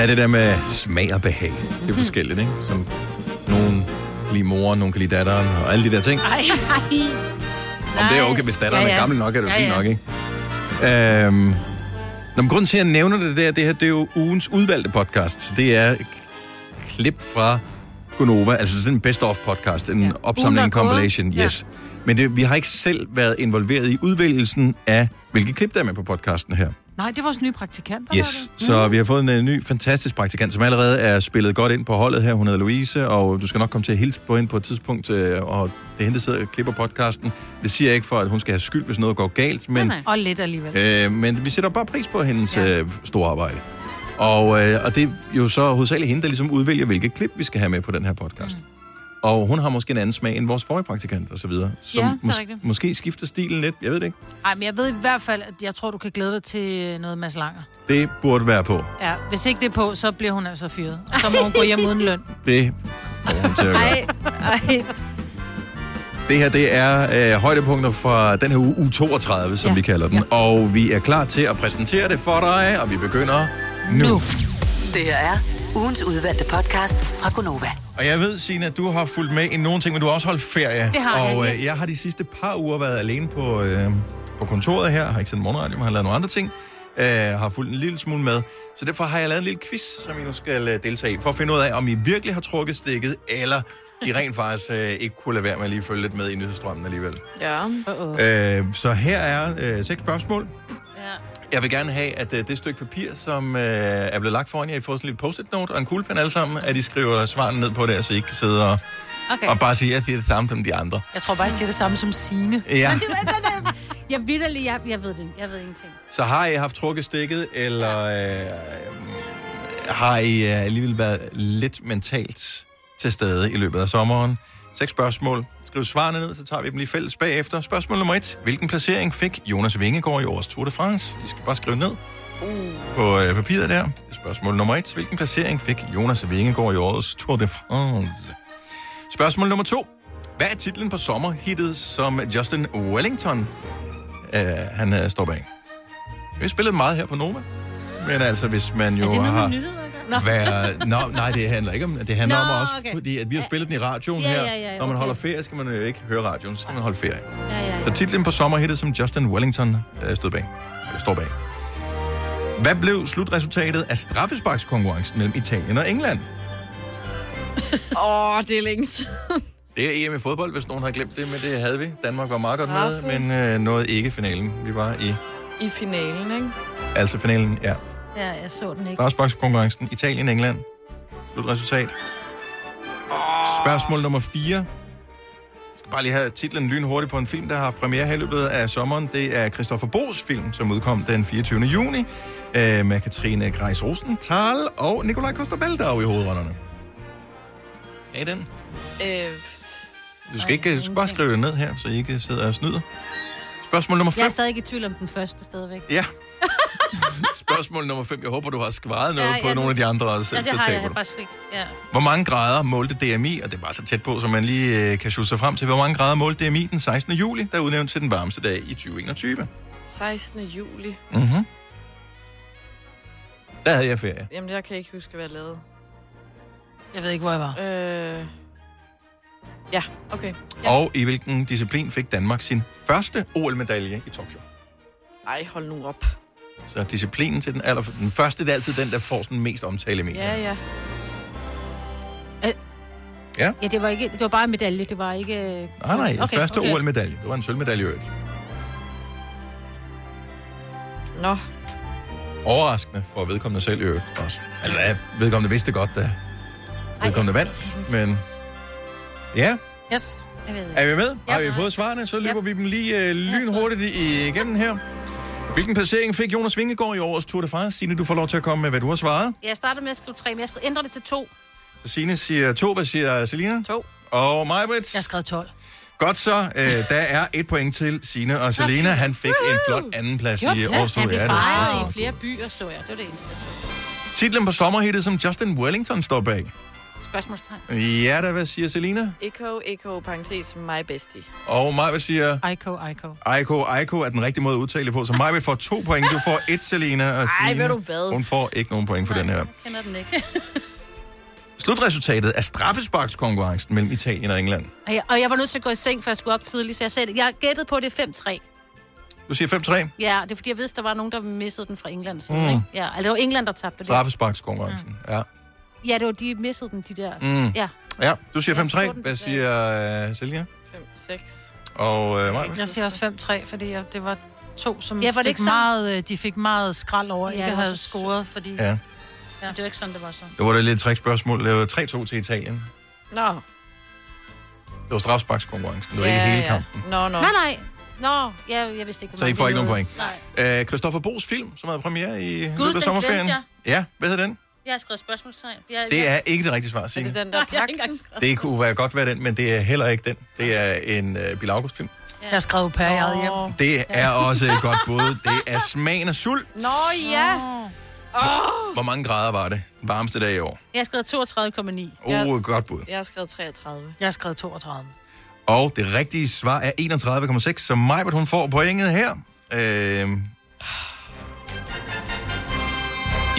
Der er det der med smag og behag. Mhm. Det er forskelligt, ikke? Som nogen kan lide moren, nogen kan lide datteren, og alle de der ting. Ej, ej. Om det er okay, hvis datteren Ja, ja, er gammel nok, er det jo Ja, fint ja. nok, ikke? Øhm, Nå, men grunden til, at jeg nævner det der, det her, det er jo ugens udvalgte podcast. Det er klip fra Gonova, altså sådan en best-of podcast, en ja. opsamling, en compilation, Ja. yes. Men det, vi har ikke selv været involveret i udvælgelsen af, hvilke klip der er med på podcasten her. Nej, det er vores nye praktikant, Yes, så vi har fået en uh, ny, fantastisk praktikant, som allerede er spillet godt ind på holdet her. Hun hedder Louise, og du skal nok komme til at hilse på hende på et tidspunkt, uh, og det er hende, der sidder og klipper podcasten. Det siger jeg ikke for, at hun skal have skyld, hvis noget går galt, men, Nej, nej. Og lidt alligevel. øh, men vi sætter bare pris på hendes ja. uh, store arbejde. Og, øh, og det er jo så hovedsageligt hende, der ligesom udvælger, hvilke klip vi skal have med på den her podcast. Mm. Og hun har måske en anden smag end vores forrige praktikant og så videre. Som Ja, det er måske skifter stilen lidt, jeg ved det ikke. Ej, men jeg ved i hvert fald, at jeg tror, du kan glæde dig til noget Mads Langer. Det burde være på. Ja, hvis ikke det er på, så bliver hun altså fyret. Og så må hun gå hjem uden løn. Det får hun til at gøre. Ej, ej. Det her, det er øh, højdepunkter fra den her uge, uge 32, som ja. Ja. vi kalder den. Ja. Og vi er klar til at præsentere det for dig, og vi begynder nu. nu. Det her er ugens udvalgte podcast fra Gonova. Og jeg ved, Signe, at du har fulgt med i nogle ting, men du har også holdt ferie. Det har jeg, Og øh, yes. jeg har de sidste par uger været alene på, øh, på kontoret her. Har ikke sendt morgenradio, men har lavet nogle andre ting. Øh, har fulgt en lille smule med. Så derfor har jeg lavet en lille quiz, som I nu skal øh, deltage i, for at finde ud af, om I virkelig har trukket stikket, eller I rent faktisk øh, ikke kunne lade være med at lige følge lidt med i nyhedsstrømmen alligevel. Ja. Uh-oh. Øh, så her er øh, seks spørgsmål. Jeg vil gerne have, at øh, det stykke papir, som øh, er blevet lagt foran jer, I får sådan en lille post-it-note og en kuglepen alle sammen, at I skriver svarene ned på det, så I ikke kan sidde og, Okay. og bare sige, at det er det samme som de andre. Jeg tror bare, jeg siger det samme som Signe. Ja. Men det var. Jeg det, jeg, jeg ved det. Jeg ved ingenting. Så har I haft trukket stikket, eller øh, har I øh, alligevel været lidt mentalt til stede i løbet af sommeren? Seks spørgsmål. Skriv svarene ned, så tager vi dem lige fælles bagefter. Spørgsmål nummer et. Hvilken placering fik Jonas Vingegaard i årets Tour de France? I skal bare skrive ned på øh, papiret der. Det er spørgsmål nummer et. Hvilken placering fik Jonas Vingegaard i årets Tour de France? Spørgsmål nummer to. Hvad er titlen på sommerhittet, som Justin Wellington øh, han øh, står bag? Vi har spillet meget her på Noma. Men altså, hvis man jo Er det har nyheder? Nå. været... Nå, nej, det handler ikke om... Det handler Nå, om også, okay. fordi at vi har spillet den i radioen Ja, her. ja, ja, Når man holder ferie, skal man jo ikke høre radioen, så skal man holde ferie. Ja, ja, ja. Så titlen på sommerhittet, som Justin Wellington øh, stod bag, eller står bag. Hvad blev slutresultatet af straffesparkskonkurrencen mellem Italien og England? Åh, oh, det er længe siden. Det er EM i fodbold, hvis nogen har glemt det, men det havde vi. Danmark var meget godt med, men øh, nåede ikke finalen. Vi var i I finalen, ikke? altså finalen, ja. Ja, jeg så den ikke. Straffesparkskonkurrencen Italien-England. Slutresultat. Spørgsmål nummer 4. Jeg skal bare lige have titlen lynhurtigt på en film, der har haft premiere her i løbet af sommeren. Det er Christoffer Bo's film, som udkom den 24. juni, øh, med Katrine Greis Rosenthal og Nikolaj Koster-Valdau i hovedrollerne. Er I den? Øh, Du skal, ikke, du skal bare skrive det ned her, så I ikke sidder og snyder. Spørgsmål nummer Jeg er 5. stadig i tvivl om den første stadigvæk. Ja. Spørgsmål nummer 5. Jeg håber, du har svaret noget Ja, på ja, nogle af de andre også. Ja, det så har jeg du. faktisk ikke. Ja. Hvor mange grader målte DMI, og det er bare så tæt på, som man lige øh, kan sjusse sig frem til, hvor mange grader målte DMI den 16. juli, der er udnævnt til den varmeste dag i 2021? 16. juli. Mm-hmm. Der havde jeg ferie. Jamen, jeg kan ikke huske, hvad jeg lavede. Jeg ved ikke, hvor jeg var. Øh... Ja, okay. Ja. Og i hvilken disciplin fik Danmark sin første OL-medalje i Tokyo? Ej, hold nu op. Så disciplinen til den aller... Den første, det er altid den, der får sådan mest omtale i medierne. Ja, ja. Ja. Ja, det var, ikke, det var bare en medalje, det var ikke... øh, Nej, nej, okay, første okay. OL-medalje. Det var en sølvmedalje øvrigt. Nå, Overraskende for vedkommende selv øvrigt også. Altså, ja, vedkommende vidste godt, da vedkommende vandt, men... Ja, Yes, jeg ved. Er vi med? Ja, Har vi fået svarene? Så løber Yep. vi dem lige øh, lynhurtigt i- igennem her. Hvilken placering fik Jonas Vingegaard i årets Tour de France? Signe, du får lov til at komme med, hvad du har svaret. Jeg startede med at skrive tre, men jeg skulle ændre det til to. Så Signe siger to, hvad siger Selina? to. Og Majbrit? Jeg har skrevet 12. Godt så, øh, der er et point til Signe og Selina. Han fik en flot anden plads i Tour. Han blev fejret i flere byer, så jeg. Det var det eneste, jeg så. Titlen på sommerhittet, som Justin Wellington står bag. Spørgsmålstegn. Ja, da, hvad siger Selina? Echo, echo, parentes, my bestie. Og mig vil sige, Aiko, Aiko. Aiko, Aiko er den rigtige måde at udtale det på. Så mig vil få to point. Du får et, Selina. Og Ej, ved du hvad? Hun får ikke nogen point for den her. Jeg kender den ikke. Slutresultatet af straffesparkskonkurrencen mellem Italien og England. Og jeg, og jeg var nødt til at gå i seng, for jeg skulle op tidligt, så jeg sagde. Jeg gættede på, det er 5-3. Du siger 5-3. Ja, det er fordi, jeg vidste, der var nogen, der missede den fra Englands side. Mm. Mm. Ikke? Ja, altså, det var England, der tabte det. Straffesparkskonkurrencen. Ja. Ja, det var de missede den, de der. Mm. Ja. ja, du siger Jeg så 5-3. den Hvad siger uh, Selina? 5, 6. Og uh, mig? Jeg siger også 5-3, fordi jeg, det var to, som Ja, ja, var det fik ikke meget, øh, de fik meget skrald over, Ja, ja, ikke havde scoret, fordi... Ja. Ja. ja. Det var ikke sådan, det var så. Det var da lidt et trickspørgsmål. Det var 3-2 til Italien. Nå. Det var straffesparkskonkurrencen. Det var ikke hele kampen. Nå, nå. Nej, nej. Nå, jeg, jeg vidste ikke, Så I får ikke nogen point. Nej. Uh, Christoffer Bo's film, som havde premiere i løbet af den sommerferien. glemte Ja, hvad hedder den? Jeg har skrevet spørgsmålstegn. Jeg, Det jeg, er ikke det rigtige svar, Er Signe. det den Nej, der jeg har ikke pakken? engang skrevet. Det kunne være godt være den, men det er heller ikke den. Det er en uh, Bill August-film. Jeg har skrevet per i eget hjem. Åh. Det er også et godt bud. Det er Smagen af sult. Nå, ja. Hvor mange grader var det? Den varmeste dag i år. jeg har skrevet 32,9. Oh, Yes. et godt bud. Jeg har skrevet 33. Jeg har skrevet 32. Og det rigtige svar er 31,6, så Majbert, hun får pointet her. Øh...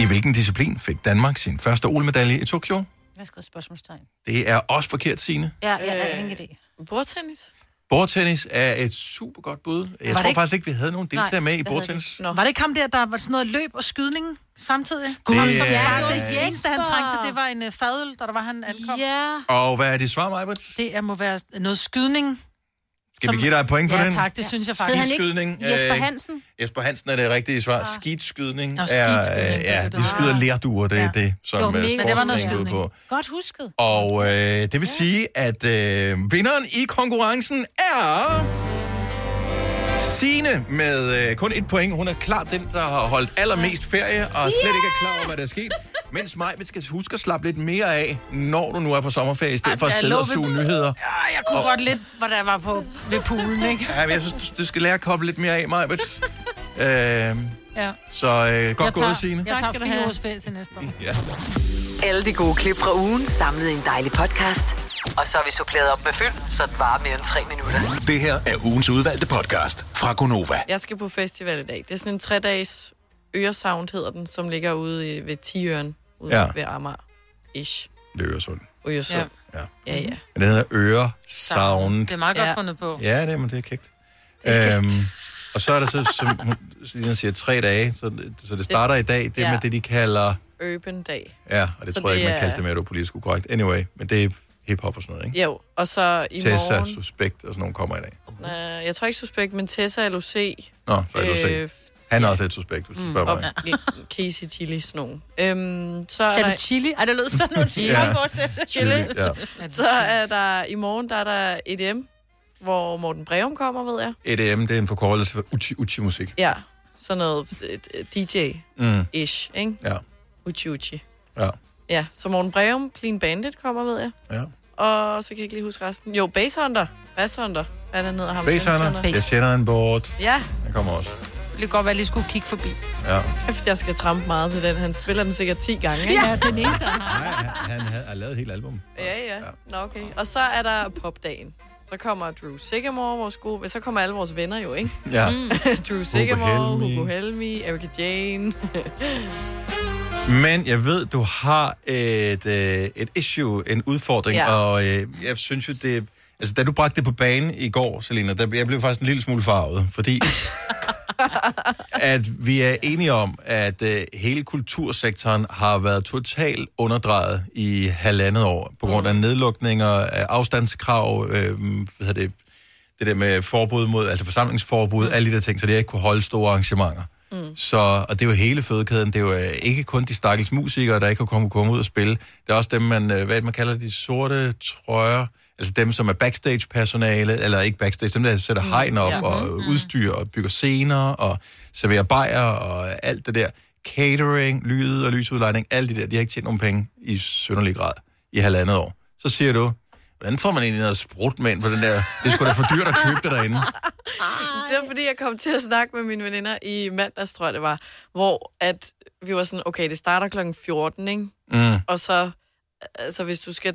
I hvilken disciplin fik Danmark sin første OL-medalje i Tokyo? Jeg har skrevet spørgsmålstegn. Det er også forkert, Signe. Ja, jeg har Øh. ingen idé. Bordtennis? Bordtennis er et super godt bud. Jeg det tror ikke- faktisk ikke, vi havde nogen deltagere Nej, med i det bordtennis. Nå. Var det ikke ham der, der var sådan noget løb og skydning samtidig? Det så er- bare, Ja, det, det det eneste, han trængte til, det var en uh, fadøl, da der var, han ankom. Ja. Og hvad er dit svar, Majbert? Det er, må være noget skydning. Skal vi give dig et point på Ja, den? tak, det synes jeg faktisk. han ikke Skidskydning, Jesper øh, Hansen? Jesper Hansen er det rigtige svar. Skidskydning Nå, er, skidskydning, øh, det ja, er det, de skyder har. lærduer, det er Ja. det, som Det var øh, mega- Men det var noget går ud skydning. på. Godt husket. Og øh, det vil sige, at øh, vinderen i konkurrencen er... Signe med øh, kun et point. Hun er klart den, der har holdt allermest ferie, og slet ikke er klar over, hvad der er sket. Mens mig, vi skal huske at slappe lidt mere af, når du nu er på sommerferie, i stedet for at sidde og ved- suge nyheder. Ja, jeg kunne Og- godt lidt, hvor der var på ved poolen, ikke? Ja, men jeg synes, du- du skal lære at koble lidt mere af, mig. øh, Ja. så øh, godt gået, Signe. Jeg tager fire års ferie til næste år. Ja. Alle de gode klip fra ugen samlet i en dejlig podcast. Og så har vi suppleret op med fyld, så det varer mere end tre minutter. Det her er ugens udvalgte podcast fra Gonova. Jeg skal på festival i dag. Det er sådan en tre-dages Øresound, hedder den, som ligger ude i, ved Tiøren, ude Ja. ja. ved Amager. Ish. Det er Øresund. Øresund. Ja. Ja, ja. Men det hedder Øresound. Det er meget godt Ja. fundet på. Ja, det er, men det er kægt. Øhm, og så er der så, som hun siger, tre dage, så, så det starter i dag, det er Ja. med det, de kalder... Urban Dag. Ja, og det Så tror jeg det ikke, man er- kalder det mere, det er politisk ukorrekt. Anyway, men det er hip-hop og sådan noget, ikke? Jo, og så i Tessa, morgen... Suspekt og sådan nogle kommer i dag. Øh, jeg tror ikke suspekt, men Tessa LOC. Nå, så det øh, Han er også lidt suspekt, hvis du spørger og mig. Casey Chili sådan nogle. Øhm, så er Sagde du der, chili? Ej, det lød sådan noget chili. Ja. Ja. Chili, ja. så er der i morgen, der er der EDM, hvor Morten Breum kommer, ved jeg. EDM, det er en forkortelse for Uchi Uchi musik. Ja, sådan noget DJ-ish, Mm, ikke? ja, Uchi Uchi. ja, Ja, så Morten Breum, Clean Bandit kommer, ved jeg. ja. Og så kan jeg ikke lige huske resten. Jo, Bass Hunter. Bass Hunter. Hvad er der hedder ham? Basehunter, jeg sender en board. Ja, Han kommer også. Det kunne godt være, at jeg lige skulle kigge forbi. Ja. efter jeg skal trampe meget til den. Han spiller den sikkert 10 gange, ikke? Ja, den eneste, han har. Nej, han, har lavet et helt album. Ja, ja. Nå, okay. Og så er der popdagen. Så kommer Drew Sigamore, vores gode... Så kommer alle vores venner jo, ikke? Ja. Drew Sigamore, Helmi. Hugo Helmi, Erika Jane. Men jeg ved, du har et, øh, et issue, en udfordring, ja. Og øh, jeg synes jo, det... Altså, da du bragte det på banen i går, Selina, der, jeg blev faktisk en lille smule farvet, fordi at vi er enige om, at øh, hele kultursektoren har været totalt underdrejet i halvandet år, på grund af nedlukninger, af afstandskrav, øh, hvad det, det der med forbud mod, altså forsamlingsforbud, mm. alle de der ting, så det ikke kunne holde store arrangementer. Mm. Så, og det er jo hele fødekæden. Det er jo øh, ikke kun de stakkels musikere, der ikke kan komme, komme ud og spille. Det er også dem, man, øh, hvad man kalder de sorte trøjer. Altså dem, som er backstage-personale, eller ikke backstage, dem, der sætter hegn op ja. og udstyr og bygger scener og serverer bajer og alt det der. Catering, lyd og lysudlejning, alt det der, de har ikke tjent nogen penge i sønderlig grad i halvandet år. Så siger du, hvordan får man egentlig noget sprut med ind på den der? Det er sgu da for dyrt at købe det derinde. Det var fordi, jeg kom til at snakke med mine veninder i mandags, tror jeg det var, hvor at vi var sådan, okay, det starter klokken 14, ikke? Mm. Og så altså hvis du skal...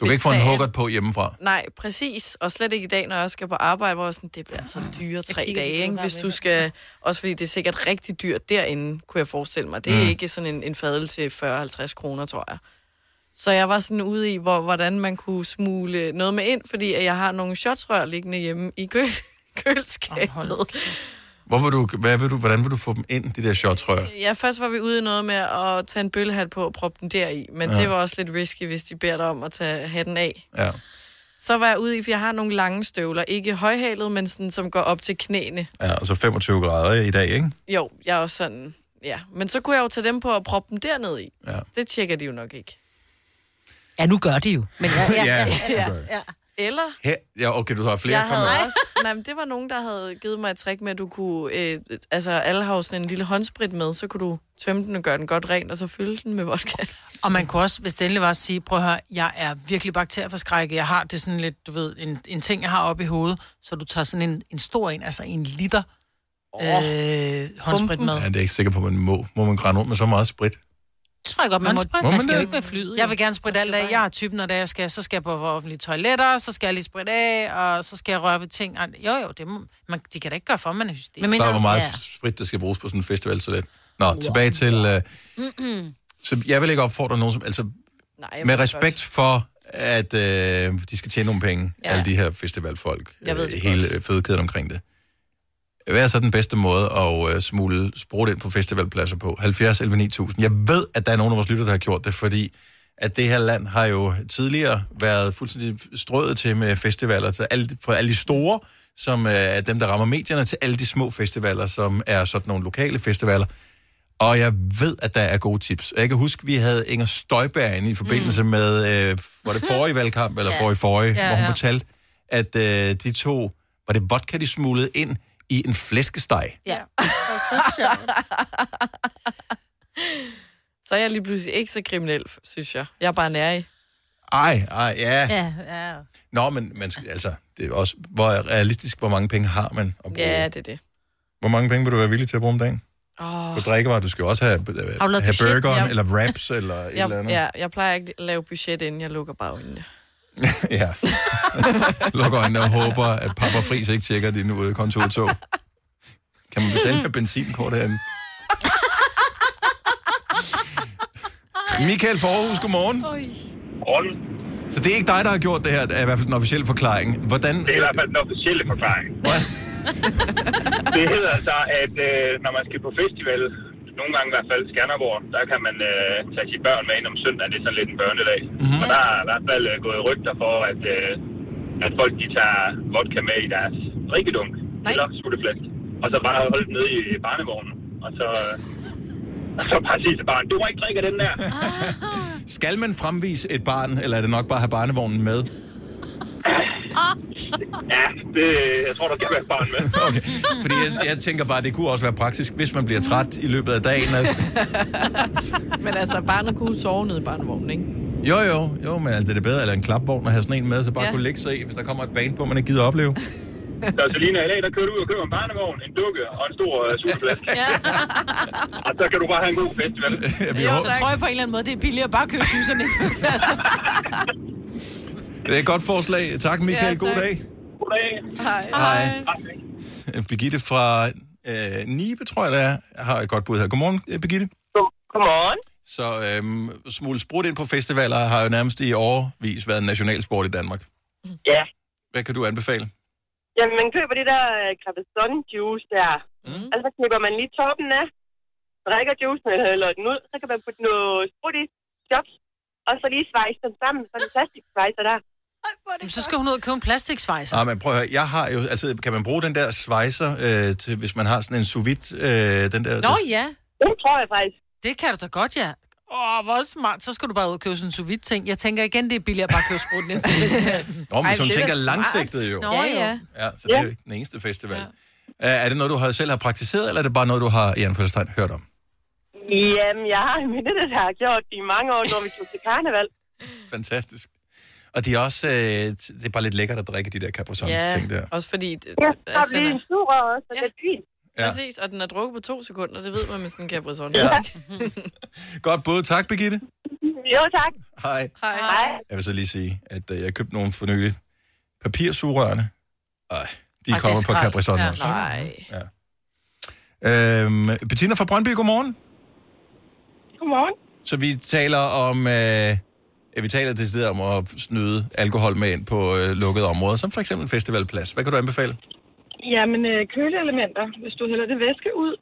Du kan ikke få en huggert på hjemmefra. Nej, præcis. Og slet ikke i dag, når jeg også skal på arbejde, hvor jeg sådan, det bliver altså dyre tre dage, ikke? Hvis du skal... Også fordi det er sikkert rigtig dyrt derinde, kunne jeg forestille mig. Det er mm. ikke sådan en, en fadel til 40-50 kroner, tror jeg. Så jeg var sådan ude i, hvor, hvordan man kunne smule noget med ind, fordi at jeg har nogle shotsrør liggende hjemme i kø køleskabet. hold Hvor vil du, hvad vil du, hvordan vil du få dem ind, de der shotsrør? Ja, først var vi ude i noget med at tage en bøllehat på og proppe den deri, men Ja. det var også lidt risky, hvis de beder dig om at tage hatten af. Ja. Så var jeg ude i, for jeg har nogle lange støvler, ikke højhalet, men sådan, som går op til knæene. ja, og så 25 grader i dag, ikke? Jo, jeg er også sådan, ja. Men så kunne jeg jo tage dem på og proppe dem derned i. Ja. Det tjekker de jo nok ikke. Ja, nu gør de jo. Men ja, ja, Ja. ja, ja, ja. Eller, Her, ja, okay, du har flere. jeg havde også, nej, men det var nogen, der havde givet mig et trick med, at du kunne, øh, altså alle har jo sådan en lille håndsprit med, så kunne du tømme den og gøre den godt ren, og så fylde den med vodka. Og man kunne også, hvis det endelig var at sige, prøv at høre, jeg er virkelig bakterieforskrækket. Jeg har det sådan lidt, du ved, en, en ting, jeg har oppe i hovedet, så du tager sådan en, en stor en, altså en liter øh, håndsprit med. Ja, det er ikke sikker på, at man må. Må man grænne rundt med så meget sprit? Det tror jeg godt, man må. Håndsprit? Må Man man skal jo det? ikke med flyet. Jeg vil gerne spritte alt af. Jeg er typen, når det er, jeg skal, så skal jeg på offentlige toiletter, så skal jeg lige spritte af, og så skal jeg røre ved ting. Jo, jo, det må, man, de kan da ikke gøre for, man er hysterisk. Men er der, hvor meget ja. sprit, der skal bruges på sådan en festival, så lidt. Nå, tilbage til... Uh, så jeg vil ikke opfordre nogen som... Altså, Nej, med respekt for, at øh, de skal tjene nogle penge, ja. Alle de her festivalfolk, Jeg ved øh, det hele øh, fødekæden omkring det. Hvad er så den bedste måde at øh, smule sprut ind på festivalpladser på? 70 11 9000. Jeg ved, at der er nogen af vores lytter, der har gjort det, fordi at det her land har jo tidligere været fuldstændig strøget til med festivaler, til alle, fra alle de store, som øh, er dem, der rammer medierne, til alle de små festivaler, som er sådan nogle lokale festivaler. Og jeg ved, at der er gode tips. Jeg kan huske, vi havde Inger Støjberg inde i forbindelse mm. med, øh, var det forrige valgkamp, eller Ja. forrige forrige, Ja, hvor hun ja. fortalte, at øh, de to, var det vodka, de smuglede ind i en flæskesteg. Ja. Det er så sjovt. Så er jeg lige pludselig ikke så kriminel, synes jeg. Jeg er bare nær i. Ej, ej, ja. Ja, ja. Nå, men man skal, altså, det er også, hvor realistisk, hvor mange penge har man at bruge? Ja, det er det. Hvor mange penge vil du være villig til at bruge om dagen? Oh, På drikkevarer, du skal også have, have budget? burgeren, Ja. eller wraps, eller et eller jeg, andet. ja, jeg plejer ikke at lave budget, inden jeg lukker bare øjnene. ja. Lukker øjnene og håber, at Papa Friis ikke tjekker din ude kontortog. Kan man betale med benzinkort herinde? Michael Forhus, godmorgen. Morgen. Så det er ikke dig, der har gjort det her, det er i hvert fald den officielle forklaring. Hvordan... Det er i hvert fald den officielle forklaring. Hvad? Det hedder altså, at øh, når man skal på festival, nogle gange i hvert fald Skanderborg, der kan man øh, tage sine børn med ind om søndagen. Det er sådan lidt en børnedag. Mhm. Mm-hmm. Og der er i hvert fald øh, gået rygter for, at, øh, at folk de tager vodka med i deres drikkedunk. Eller sutteflaske. Og så bare holde den nede i barnevognen. Og så, øh, og så bare sige til barnet, du må ikke drikke den der. Skal man fremvise et barn, eller er det nok bare at have barnevognen med? Ja, det, jeg tror, der skal være et barn med. Okay. Fordi jeg, jeg tænker bare, det kunne også være praktisk, hvis man bliver træt i løbet af dagen. Altså. Men altså, barnet kunne sove nede i barnevognen, ikke? Jo, jo, jo, men altså, det er bedre, eller en klapvogn at have sådan en med, så bare ja. Ja. kunne lægge sig i, hvis der kommer et band på, man ikke gider at opleve. Så Selina, i dag, der kører du ud og køber en barnevogn, en dukke og en stor uh, sutteflaske. Ja. Og så kan du bare have en god festival. vi Jo, Så tror jeg på en eller anden måde, det er billigere at bare købe huserne. altså, det er et godt forslag. Tak, Michael. Ja, God tak. dag. Goddag. Hej. Hej. Hej. Birgitte fra øh, Nibe, tror jeg, det er, har et godt bud her. Godmorgen, øh, Birgitte. Godmorgen. Så øhm, smule sprut ind på festivaler har jo nærmest i årvis været en nationalsport i Danmark. Ja. Hvad kan du anbefale? Jamen, man køber det der Capri juice der. Mm. Og så klipper man lige toppen af, drikker juicen eller hælder den ud. Så kan man putte noget sprut i, chops, og så lige svejse den sammen. Så er det plastiksvejser der. Så skal hun ud og købe en plastiksvejser. Ah, men prøv at høre, jeg har jo, altså, kan man bruge den der svejser, øh, til, hvis man har sådan en sous vide, øh, den der... Nå der, ja. Det tror jeg faktisk. Det kan du da godt, ja. Åh, hvor smart. Så skal du bare ud og købe sådan en sous vide ting. Jeg tænker igen, det er billigere at bare købe spruten ind på festivalen. Nå, men Ej, hun det er tænker langsigtet jo. Nå, Ja, jo. ja. Ja, så det er jo ikke den eneste festival. Ja. Er det noget, du har, selv har praktiseret, eller er det bare noget, du har, i anførselstegn, hørt om? Jamen, jeg har en veninde, der har gjort det i mange år, når vi tog til karneval. Fantastisk. Og de er også, øh, det er bare lidt lækkert at drikke de der Capri-Sun-ting Ja, der. også fordi... Det, Ja, altså, så bliver den en er, sur også, og Ja. det er fint. Ja. præcis, og den er drukket på to sekunder, det ved man med sådan en Capri Sun. Ja. Godt både. Tak, Birgitte. Jo, tak. Hej. Hej. Hej. Jeg vil så lige sige, at øh, jeg købte nogle for nylig papirsugerørene. Ej, de er kommer på. Capri Ja. også. Nej. Øhm, Bettina fra Brøndby, godmorgen. Godmorgen. Så vi taler om, øh, ja, vi taler decideret om at snyde alkohol med ind på øh, lukkede områder, som for eksempel festivalplads. Hvad kan du anbefale? Jamen, øh, køleelementer. Hvis du hælder det væske ud,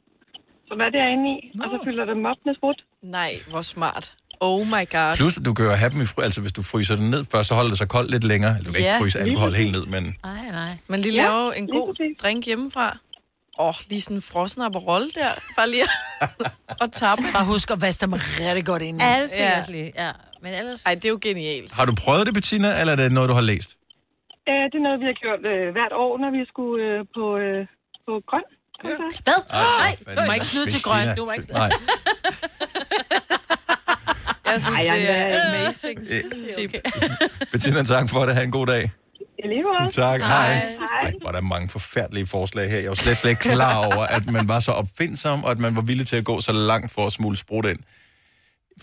så hvad det er inde i, og så fylder dem op med sprut. Nej, hvor smart. Oh my god. Plus, at du kan jo have dem i fry, altså hvis du fryser den ned først, så holder det sig koldt lidt længere. Eller du kan Ja, ikke fryse alkohol helt ned, men Nej, nej. Man lige Ja, laver en god drink hjemmefra. Åh, oh, lige sådan en frossen Aperol der. Bare lige at tappe. Bare husk at vaske dem rigtig godt ind. Ja, det Ja. lige. Ja. Men ellers... Ej, det er jo genialt. har du prøvet det, Bettina, eller er det noget, du har læst? Øh, det er noget, vi har gjort øh, hvert år, når vi skulle øh, på, øh, på grøn. koncert. Hvad? Nej, du må ikke snyde til grøn. Du må ikke- Nej. Jeg synes, Ej, det er amazing tip. Bettina, tak for det. Ha' en god dag. Tak, hej. Hej. Ej, er der mange forfærdelige forslag her. Jeg var slet, slet ikke klar over, at man var så opfindsom, og at man var villig til at gå så langt for at smule sprut ind.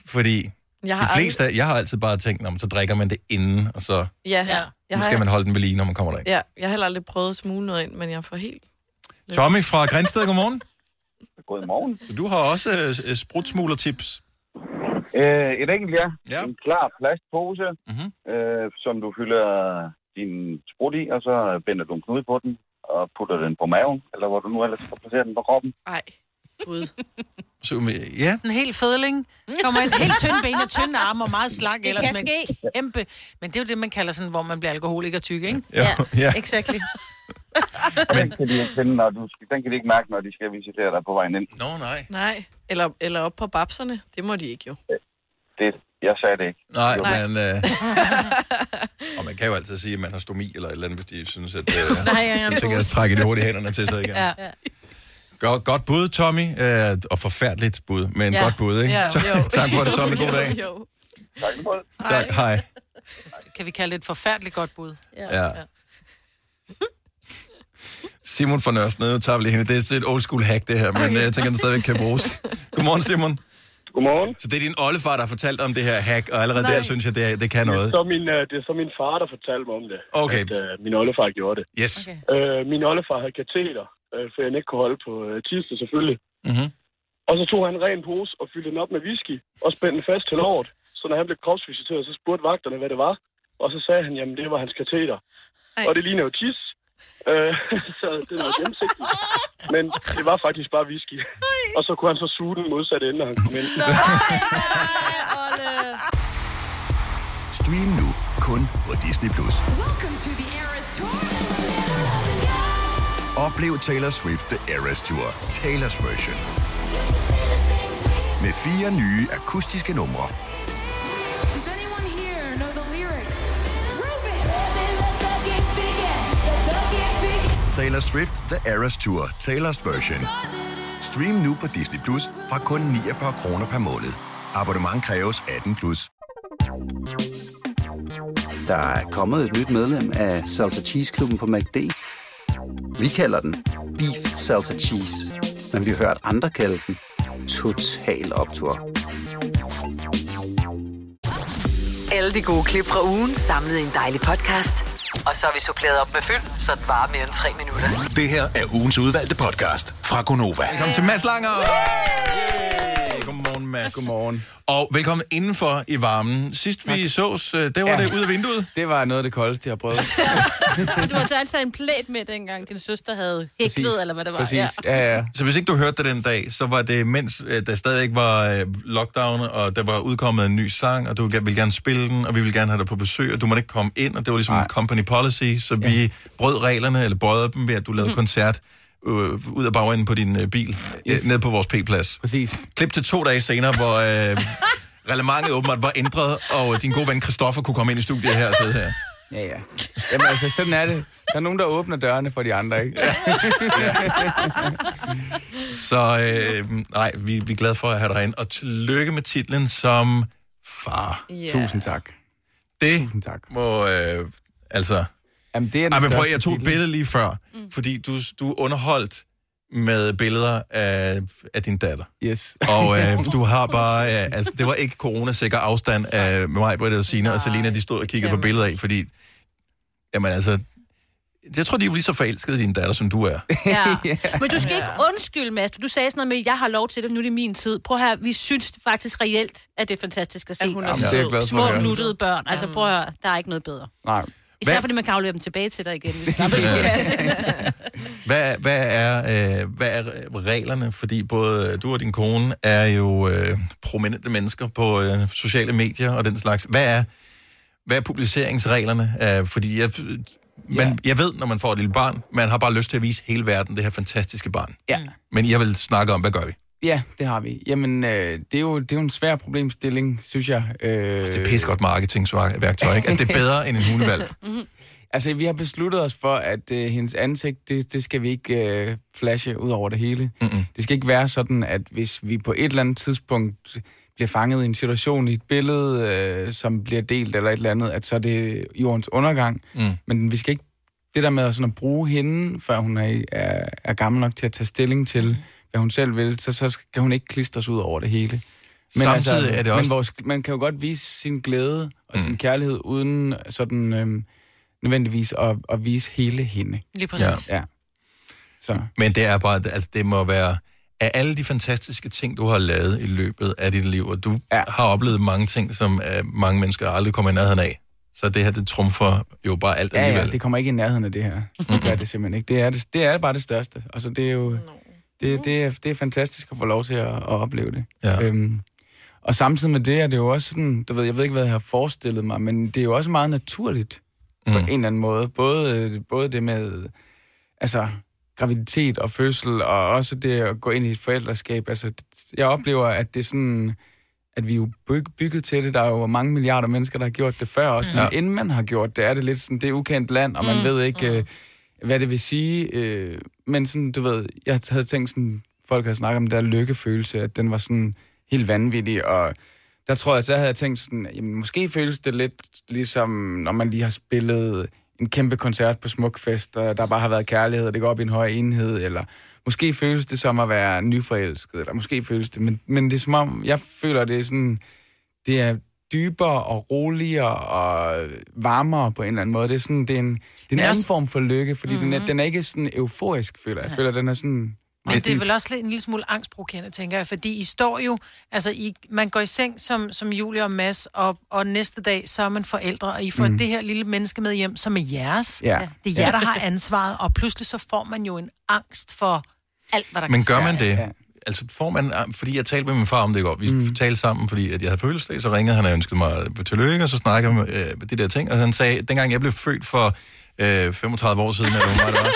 Fordi Jeg de har fleste, jeg har altid bare tænkt, om så drikker man det inden, og så Aldrig... Ja, Ja. jeg nu har, skal man holde den ved lige, når man kommer derind. ja, jeg har heller aldrig prøvet at smule noget ind, men jeg får helt... Tommy fra Grænsted, godmorgen. Godmorgen. Så du har også øh, sprutsmugler-tips. Øh, et enkelt ja. Ja. En klar plastpose, Mhm. øh, som du fylder din sprut i, og så binder du en knude på den, og putter den på maven, eller hvor du nu ellers skal placere den på kroppen. Ej, gud. Så, ja, En helt fedling. Kommer en helt tynd ben og tynde arme og meget slank. Det ellers kan men ske. Kæmpe. Men det er jo det, man kalder sådan, hvor man bliver alkoholiker tyk, ikke? ja, ja. Exactly. Den kan de ikke finde, når du skal, den kan de ikke mærke, når de skal visitere dig på vejen ind. Nå, nej. Nej. Eller, eller op på babserne. Det må de ikke jo. Det, jeg sagde det ikke. Nej, Nej. men... Øh, og man kan jo altid sige, at man har stomi eller et eller andet, hvis de synes, at... Øh, Nej, jeg så tænker jeg, at trække de hurtigt hænderne til sig igen. Ja. Godt, godt bud, Tommy. Øh, og forfærdeligt bud, men Ja. godt bud, ikke? Ja, jo. tak for det, Tommy. God Jo, dag. jo. Tak måde. Tak, hej. Kan vi kalde det et forfærdeligt godt bud? Ja. Simon fra Nørres, nu tager vi lige hende. Det er et old school hack, det her, men okay. jeg tænker, den stadigvæk kan bruges. Godmorgen, Simon. Godmorgen. Så det er din oldefar, der har fortalt om det her hack, og allerede Nej. der synes jeg, det, er- det kan noget. Så min, øh, det er så min far, der fortalte mig om det. Okay. At øh, min oldefar gjorde det. Yes. Okay. Øh, min oldefar havde kateter, øh, for han ikke kunne holde på øh, tiste selvfølgelig. Mm-hmm. Og så tog han en ren pose og fyldte den op med whisky og spændte den fast til låret. Så når han blev kropsvisiteret, så spurgte vagterne, hvad det var. Og så sagde han, jamen det var hans kateter. Ej. Og det ligner jo tis. Øh, så det var gennemsigtigt. Men det var faktisk bare whisky. Og så kunne han så suge den modsatte ende, når han kom ind. Stream nu kun på Disney+. Plus. Oplev Taylor Swift The Eras Tour, Taylor's version. Med fire nye akustiske numre. Taylor Swift The Eras Tour, Taylor's version. Stream nu på Disney Plus fra kun 49 kroner per måned. Abonnement kræves 18 plus. Der er kommet et nyt medlem af Salsa Cheese Klubben på MACD. Vi kalder den Beef Salsa Cheese, men vi har hørt andre kalde den Total Optor. Alle de gode klip fra ugen samlet i en dejlig podcast. Og så har vi suppleret op med fyld, så det varer mere end tre minutter. Det her er ugens udvalgte podcast fra Gonova. Velkommen til Mads Langer. Yay! Mads. Godmorgen. Og velkommen indenfor i varmen. Sidst vi sås, øh, det var Ja. det ud af vinduet. Det var noget af det koldeste, jeg har prøvet. Du har altså en plæt med dengang, din søster havde hæklet, Præcis. eller hvad det var. Præcis. Ja. Ja, ja. Så hvis ikke du hørte det den dag, så var det mens øh, der stadigvæk var øh, lockdown, og der var udkommet en ny sang, og du ville gerne spille den, og vi ville gerne have dig på besøg, og du måtte ikke komme ind, og det var ligesom Nej. en company policy, så vi brød reglerne, eller bøjede dem ved, at du lavede koncert øh, ud af bagenden på din øh, bil, yes. Yes. ned på vores P-plads. Præcis. Klip til to dage senere, hvor øh, reglementet åbenbart var ændret, og din gode ven Christoffer kunne komme ind i studiet her og sidde her. Ja, ja. Jamen altså, sådan er det. Der er nogen, der åbner dørene for de andre, ikke? Så øh, nej, vi, vi er glade for at have dig herinde, og tillykke med titlen som far. Ja. Tusind tak. Det Tusind tak. må, øh, altså... Jamen, det er Ej, men prøv, jeg tog et billede lige før, mm. fordi du, du underholdt med billeder af, af din datter. Yes. Og øh, du har bare, øh, altså det var ikke coronasikker afstand af mig, Britta og Signe og Selina, de stod og kiggede på billeder af, fordi, jamen altså, jeg tror, de er lige så forelskede i din datter, som du er. Ja. Men du skal ikke undskylde, Mads. Du sagde sådan noget med, jeg har lov til det, nu er det min tid. Prøv her, vi synes faktisk reelt, at det er fantastisk at se. hun er Jamen, er at Små nuttede børn. Altså prøv at høre, der er ikke noget bedre. Nej. Især Hvad- fordi man kan aflevere dem tilbage til dig igen, hvis er Hvad, hvad, er, øh, hvad er reglerne? Fordi både du og din kone er jo øh, prominente mennesker på øh, sociale medier og den slags. Hvad er, hvad er publiceringsreglerne? Øh, fordi jeg, man, jeg ved, når man får et lille barn, man har bare lyst til at vise hele verden det her fantastiske barn. Ja. Men jeg vil snakke om, hvad gør vi? Ja, det har vi. Jamen, øh, det, er jo, det er jo en svær problemstilling, synes jeg. Øh, Det er pissegodt marketingsværktøj, ikke? At det er bedre end en hundevalg. Altså, vi har besluttet os for, at øh, hendes ansigt, det, det skal vi ikke øh, flashe ud over det hele. Mm-mm. Det skal ikke være sådan, at hvis vi på et eller andet tidspunkt bliver fanget i en situation i et billede, øh, som bliver delt eller et eller andet, at så er det jordens undergang. Mm. Men vi skal ikke... Det der med at, sådan at bruge hende, før hun er, er, er gammel nok til at tage stilling til, hvad hun selv vil, så, så skal hun ikke klistres ud over det hele. Samtidig er det også- Men vores, man kan jo godt vise sin glæde og sin kærlighed, uden sådan øhm, nødvendigvis at, at vise hele hende. Lige præcis. Ja. Så. Men det er bare, altså det må være, af alle de fantastiske ting, du har lavet i løbet af dit liv, og du ja. har oplevet mange ting, som uh, mange mennesker aldrig kommer i nærheden af. Så det her, det trumfer jo bare alt Ja, alligevel. ja, det kommer ikke i nærheden af det her. Det gør det simpelthen ikke. Det er, det, det er bare det største. Altså, det er jo... Det, det, er, det er fantastisk at få lov til at, at opleve det. Ja. Øhm, og samtidig med det er det jo også sådan, du ved, jeg ved ikke, hvad jeg har forestillet mig, men det er jo også meget naturligt mm. på en eller anden måde. Både, både det med, altså, graviditet og fødsel, og også det at gå ind i et forældreskab. Altså, jeg oplever, at det er sådan, at vi er jo byg, bygget til det. Der er jo mange milliarder mennesker, der har gjort det før også. Mm. Men Ja. inden man har gjort det, er det lidt sådan, det er ukendt land, og man Mm. mm. ved ikke, øh, hvad det vil sige. Øh, men sådan, du ved, jeg havde tænkt sådan, folk havde snakket om den der lykkefølelse, at den var sådan helt vanvittig, og der tror jeg, så havde jeg tænkt sådan, jamen, måske føles det lidt ligesom, når man lige har spillet en kæmpe koncert på Smukfest, og der bare har været kærlighed, og det går op i en høj enhed, eller måske føles det som at være nyforelsket, eller måske føles det, men, men det er som om, jeg føler, det er sådan, det er dybere og roligere og varmere på en eller anden måde. Det er sådan, det er en, det er en anden også- form for lykke, fordi mm-hmm. den, er, den er ikke sådan euforisk, føler jeg. Jeg føler, den er sådan... Men det er vel også lidt en lille smule angstprovokerende, tænker jeg, fordi I står jo, altså I, man går i seng som, som Julia og Mads, og, og næste dag, så er man forældre, og I får mm. Det her lille menneske med hjem, som er jeres. Ja. Det er jer, der har ansvaret, og pludselig så får man jo en angst for alt, hvad der Men kan gør man det? Altså får man, fordi jeg talte med min far om det i går, vi mm. talte sammen, fordi at jeg havde fødselsdag, så ringede han og ønskede mig tillykke, og så snakkede om øh, de der ting, og han sagde, dengang jeg blev født for øh, 35 år siden, eller hvor meget det var,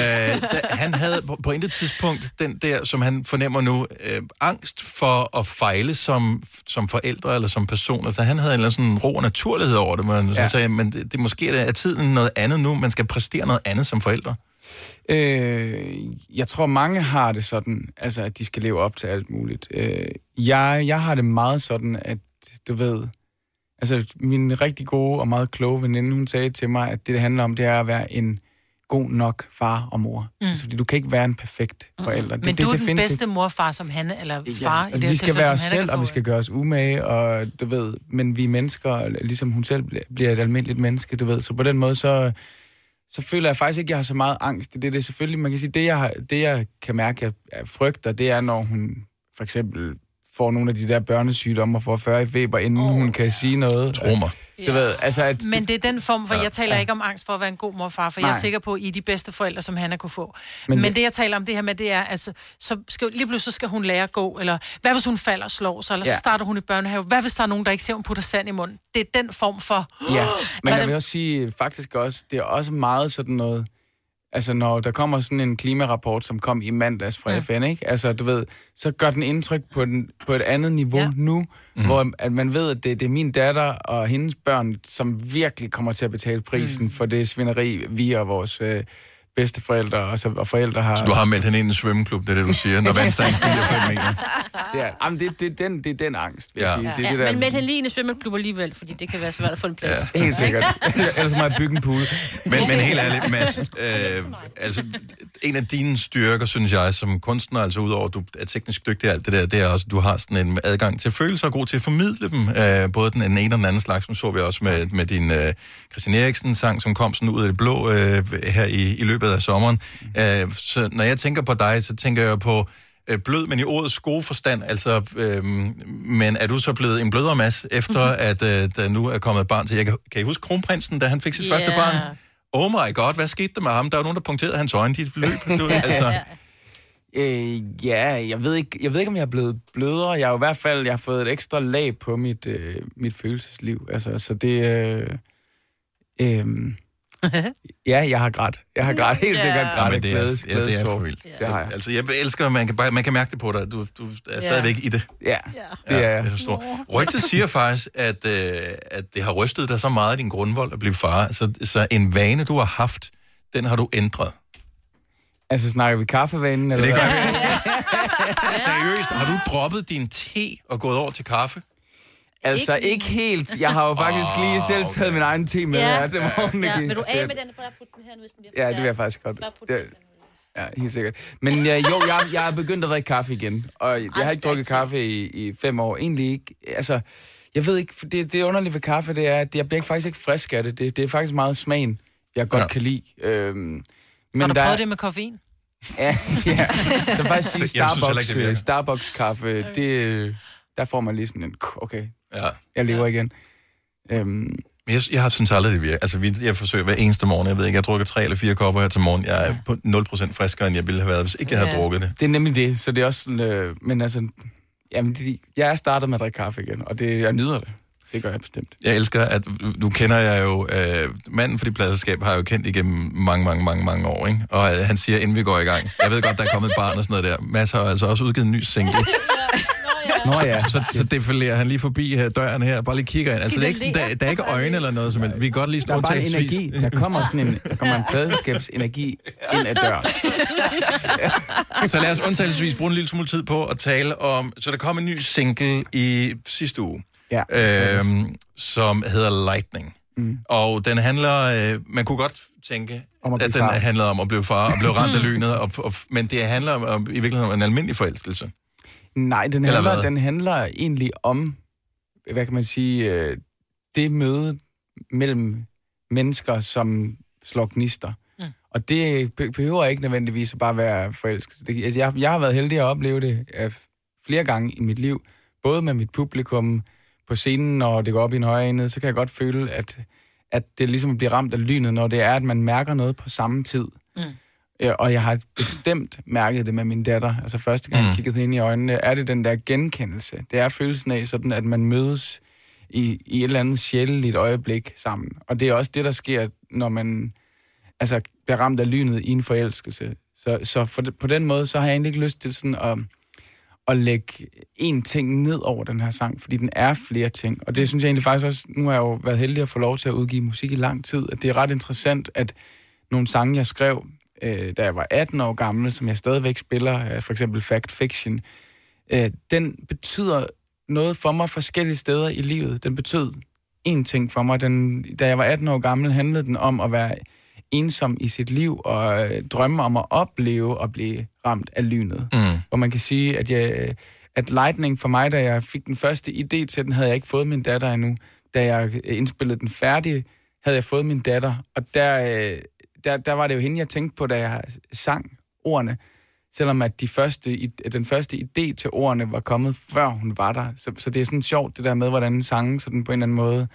øh, da, han havde på, på intet tidspunkt den der, som han fornemmer nu, øh, angst for at fejle som, som forældre eller som person. Altså han havde en eller anden sådan ro og naturlighed over det, men ja. Så sagde, men det, det måske er tiden noget andet nu, man skal præstere noget andet som forældre. Øh, jeg tror, mange har det sådan, altså, at de skal leve op til alt muligt. Øh, jeg, jeg har det meget sådan, at du ved... Altså, min rigtig gode og meget kloge veninde, hun sagde til mig, at det, det handler om, det er at være en god nok far og mor. Mm. Altså, fordi du kan ikke være en perfekt forælder. Men du er den bedste mor og far som Hanne, eller far i og det her vi skal være os selv, og vi skal gøre os umage, og du ved, men vi er mennesker, ligesom hun selv bliver- bliver et almindeligt menneske, du ved. Så på den måde, så, så føler jeg faktisk ikke, at jeg har så meget angst Det det. Det er selvfølgelig, man kan sige, det jeg, har, det jeg kan mærke, at jeg frygter, det er, når hun for eksempel får nogle af de der børnesygdomme og får 40 i feber, inden oh, hun kan sige noget. Tro mig. Du ved, altså at... Men det er den form, for Ja. jeg taler ikke om angst for at være en god mor og far, for Nej. jeg er sikker på, at I er de bedste forældre, som Hanna kunne få. Men Men, det- jeg taler om det her med, det er, altså, så skal, lige pludselig så skal hun lære at gå, eller hvad hvis hun falder og slår sig, eller ja. Ja. så starter hun i børnehave. Hvad hvis der er nogen, der ikke ser, hun putter sand i munden? Det er den form for... Ja, men Altså- jeg vil også sige, faktisk også, det er også meget sådan noget, altså når der kommer sådan en klimarapport, som kom i mandags fra Ja. FN, ikke? Altså du ved, så gør den indtryk på, den, på et andet niveau ja. nu, mm. hvor at man ved, at det, det er min datter og hendes børn, som virkelig kommer til at betale prisen mm. for det svineri, vi og vores øh, bedsteforældre og, så, og forældre har... Så du har meldt hende ind i en svømmeklub, det er det, du siger, når vandstanden stiger 5 meter. Ja, jamen, det, det, er den, det er den angst, vil Ja. jeg sige. Det er ja, det der... men meld hende lige ind i svømmeklub alligevel, fordi det kan være svært at få en plads. Ja. Helt sikkert. Ellers må jeg bygge en pool. Men, men helt ærligt, Mads, øh, altså, en af dine styrker, synes jeg, som kunstner, altså udover at du er teknisk dygtig og alt det der, det er også, at du har sådan en adgang til følelser og god til at formidle dem. Øh, både den ene og den anden slags, som så vi også med, med din øh, Christian Eriksen-sang, som kom sådan ud af det blå øh, her i, i løbet af sommeren. Øh, så når jeg tænker på dig, så tænker jeg på øh, blød, men i ordets gode forstand. Altså, øh, men er du så blevet en blødere masse, efter Mhm. at øh, der nu er kommet et barn til? Jeg kan, kan I huske kronprinsen, da han fik sit Ja. første barn? Oh my god, hvad skete der med ham? Der var nogen, der punkterede hans øjne, de løb. Du, altså, Øh, ja, jeg ved, ikke, jeg ved ikke, om jeg er blevet blødere. Jeg har jo i hvert fald jeg har fået et ekstra lag på mit, øh, mit følelsesliv. Altså, så det... Øh, øh, ja, jeg har grædt. Jeg har grædt helt sikkert ja, grædt. men det er, glædes- ja, det er for vildt. Det har jeg. Altså, jeg elsker, at man kan, bare, man kan mærke det på dig. Du, du er stadigvæk i det. Ja, Ja, det er jeg. det er så stort. Rygtet siger faktisk, at, øh, at det har rystet dig så meget af din grundvold at blive far. Så, så en vane, du har haft, den har du ændret. Altså, snakker vi kaffevanen? Eller Det hvad? gør vi. Seriøst, har du droppet din te og gået over til kaffe? Altså, ikke helt. Jeg har jo faktisk Åh, lige selv taget min egen te med her til morgen. Ja, ikke? vil du af jeg- med den? Bare putte den her nu, hvis den bliver Ja, det vil jeg faktisk godt. Bare putte Det, ja, helt sikkert. Men ja, jo, jeg, jeg er begyndt at drikke kaffe igen. Og jeg har ikke drukket kaffe i, i fem år. Egentlig ikke. Altså, jeg ved ikke, for det, det underlige ved kaffe, det er, at jeg bliver faktisk ikke frisk af det. Det, det er faktisk meget smagen, jeg godt Ja. ja. kan lide. Øhm, Men har du der, prøvet det med koffein? Ja, ja. Så faktisk sige Starbucks, ikke, det øh, Starbucks kaffe, det, øh, der får man lige sådan en, okay, Ja. jeg lever igen. Øhm, jeg, jeg har synes aldrig, det virker. Altså, vi, jeg forsøger hver eneste morgen. Jeg ved ikke, jeg drukker tre eller fire kopper her til morgen. Jeg er på 0% friskere, end jeg ville have været, hvis ikke jeg havde Ja. drukket det. det er nemlig det, så det er også sådan, øh, men altså, jamen, det, jeg er startet med at drikke kaffe igen, og det, jeg nyder det. Det gør jeg bestemt. Jeg elsker, at nu kender jeg jo, øh, manden for de pladselskab har jeg jo kendt igennem mange, mange, mange, mange år, ikke? Og øh, han siger, inden vi går i gang, jeg ved godt, der er kommet et barn og sådan noget der. Mads har altså også udgivet en ny single. Nå ja, Så, så defilerer han lige forbi her, døren her, bare lige kigger ind. Altså, det er ikke, sådan, der, der er ikke øjne eller noget, som vi kan godt lige der sådan er bare en energi. Der kommer sådan en, der kommer en pladeskabsenergi ind ad døren. Så lad os undtagelsesvis bruge en lille smule tid på at tale om... Så der kom en ny single i sidste uge, Ja. øhm, som hedder Lightning. Mm. Og den handler... Øh, man kunne godt tænke, Om at at den far. handler om at blive far og blive ramt af lynet. Og, og, men det handler om, om, i virkeligheden om en almindelig forelskelse. Nej, den handler, den handler egentlig om, hvad kan man sige, øh, det møde mellem mennesker, som slår gnister. Mm. Og det be- behøver ikke nødvendigvis at bare være forelsket. Det, altså, jeg, jeg har været heldig at opleve det øh, flere gange i mit liv, både med mit publikum på scenen, når det går op i en højere enhed, så kan jeg godt føle, at, at det ligesom bliver ramt af lynet, når det er, at man mærker noget på samme tid. Mm. Ja, og jeg har bestemt mærket det med min datter. Altså første gang, jeg Mm. kiggede hende i øjnene, er det den der genkendelse. Det er følelsen af sådan, at man mødes i, i et eller andet sjældent øjeblik sammen. Og det er også det, der sker, når man altså, bliver ramt af lynet i en forelskelse. Så, så for, på den måde, så har jeg egentlig ikke lyst til sådan at, at lægge én ting ned over den her sang, fordi den er flere ting. Og det synes jeg egentlig faktisk også, nu har jeg jo været heldig at få lov til at udgive musik i lang tid, at det er ret interessant, at nogle sange, jeg skrev, øh, da jeg var 18 år gammel, som jeg stadigvæk spiller, øh, for eksempel Fact Fiction, øh, den betyder noget for mig forskellige steder i livet. Den betød én ting for mig. Den, da jeg var 18 år gammel, handlede den om at være ensom i sit liv og øh, drømme om at opleve at blive ramt af lynet. Mm. Hvor man kan sige, at, jeg, at Lightning for mig, da jeg fik den første idé til den, havde jeg ikke fået min datter endnu. Da jeg øh, indspillede den færdig, havde jeg fået min datter. Og der, øh, der, der var det jo hende, jeg tænkte på, da jeg sang ordene. Selvom at de første, den første idé til ordene var kommet, før hun var der. Så, så det er sådan sjovt, det der med, hvordan sangen sådan på en eller anden måde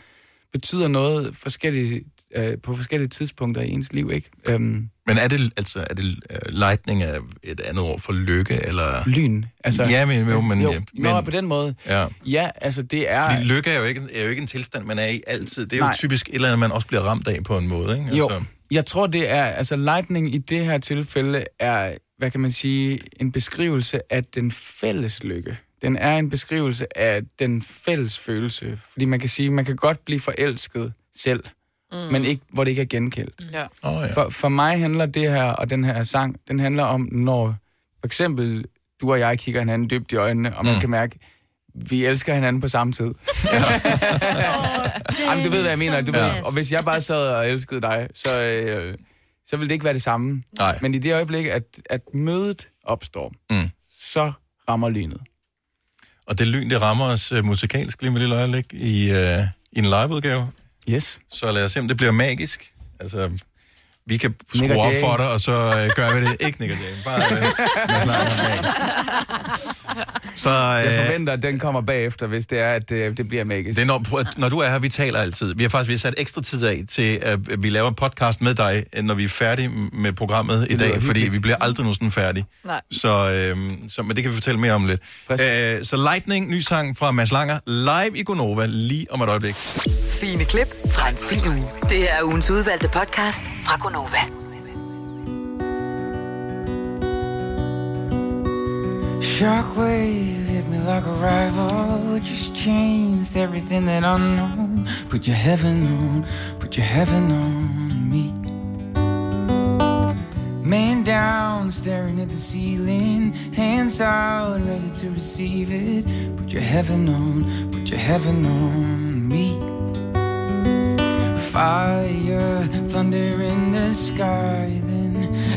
betyder noget forskellige, øh, på forskellige tidspunkter i ens liv, ikke? Øhm, men er det, altså, er det uh, lightning er et andet ord for lykke, eller... lyn. Altså, ja, men, jo, men, jo, ja, Nå, men på den måde. ja. Ja, altså det er... Fordi lykke er jo, ikke, er jo ikke en tilstand, man er i altid. Det er jo Nej. typisk et eller andet, man også bliver ramt af på en måde, ikke? Jo, Altså, jeg tror, det er... Altså, lightning i det her tilfælde er, hvad kan man sige, en beskrivelse af den fælles lykke. Den er en beskrivelse af den fælles følelse. Fordi man kan sige, man kan godt blive forelsket selv, Mm. men ikke, hvor det ikke er genkendt. Ja. Oh, ja. For, for mig handler det her, og den her sang, den handler om, når for eksempel du og jeg kigger hinanden dybt i øjnene, og man Mm. kan mærke, vi elsker hinanden på samme tid. Jamen, du ved, hvad jeg mener. Du ved, Ja. og hvis jeg bare sad og elskede dig, så, øh, så ville det ikke være det samme. Nej. Men i det øjeblik, at, at mødet opstår, Mm. så rammer lynet. Og det lyn, det rammer os uh, musikalsk lige med lille øjeblik i, uh, i en liveudgave. Yes. Så lad os se, om det bliver magisk. Altså, vi kan Nick skrue op Jay. for dig, og så uh, gør vi det. Ikke Nick og Jay, bare uh, Så Jeg uh, forventer, at den kommer bagefter, hvis det er, at det, det bliver magisk. det er når, prøv når du er her, vi taler altid. Vi har faktisk vi har sat ekstra tid af til, at vi laver en podcast med dig, når vi er færdige med programmet i lyder dag, fordi vi bliver aldrig nogensinde færdige. Nej. Så, øhm, så men det kan vi fortælle mere om lidt. Øh, så Lightning, ny sang fra Mads Langer, live i Gonova, lige om et øjeblik. Fine klip fra en fin uge. Det er ugens udvalgte podcast fra Gonova. Shockwave hit me like a rival. Just changed everything that I know. Put your heaven on, put your heaven on me. Man down, staring at the ceiling. Hands out, ready to receive it. Put your heaven on, put your heaven on me. Fire, thunder in the sky, then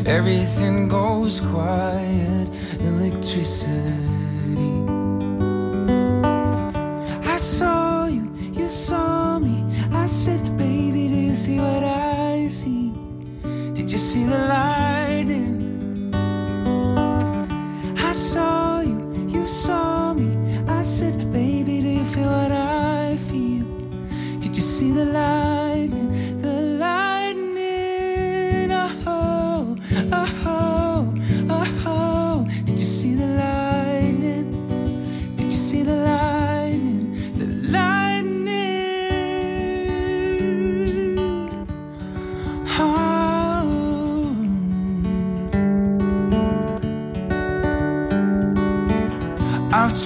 everything goes quiet. Electricity. I saw you, you saw me. I said, baby, do you see what I see? Did you see the lightning? I saw you, you saw me. I said, baby, do you feel what I feel? Did you see the lightning?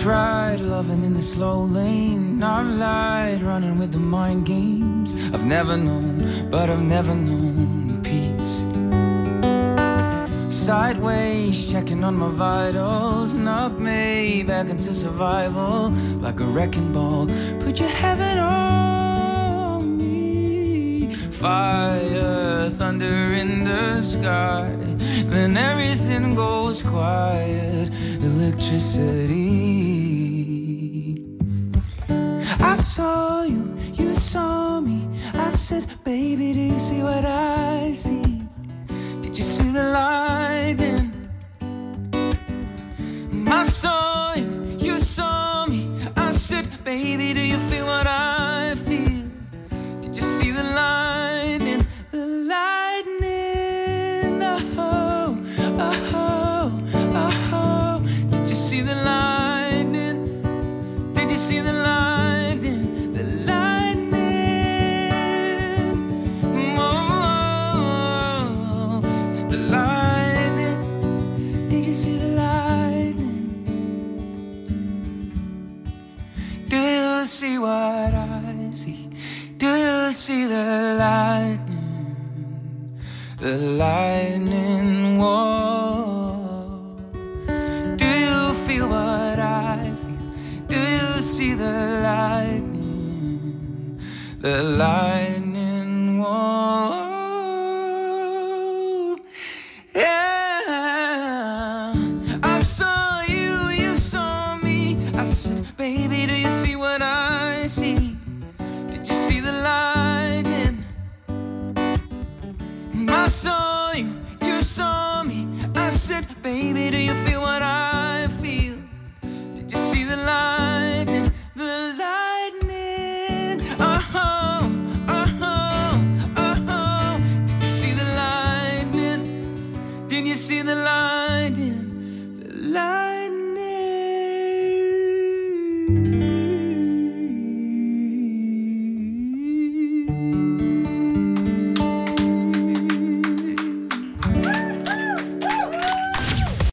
Tried loving in the slow lane. I've lied running with the mind games. I've never known, but I've never known peace. Sideways, checking on my vitals. Knock me back into survival like a wrecking ball. Put your heaven on me. Fire, thunder in the sky. Then everything goes quiet. Electricity. I saw you, you saw me. I said, baby, do you see what I see? Did you see the lightning? I saw you, you saw me. I said, baby, do you feel what I see what I see? Do you see the lightning? The lightning wall. Do you feel what I feel? Do you see the lightning? The lightning do you feel what I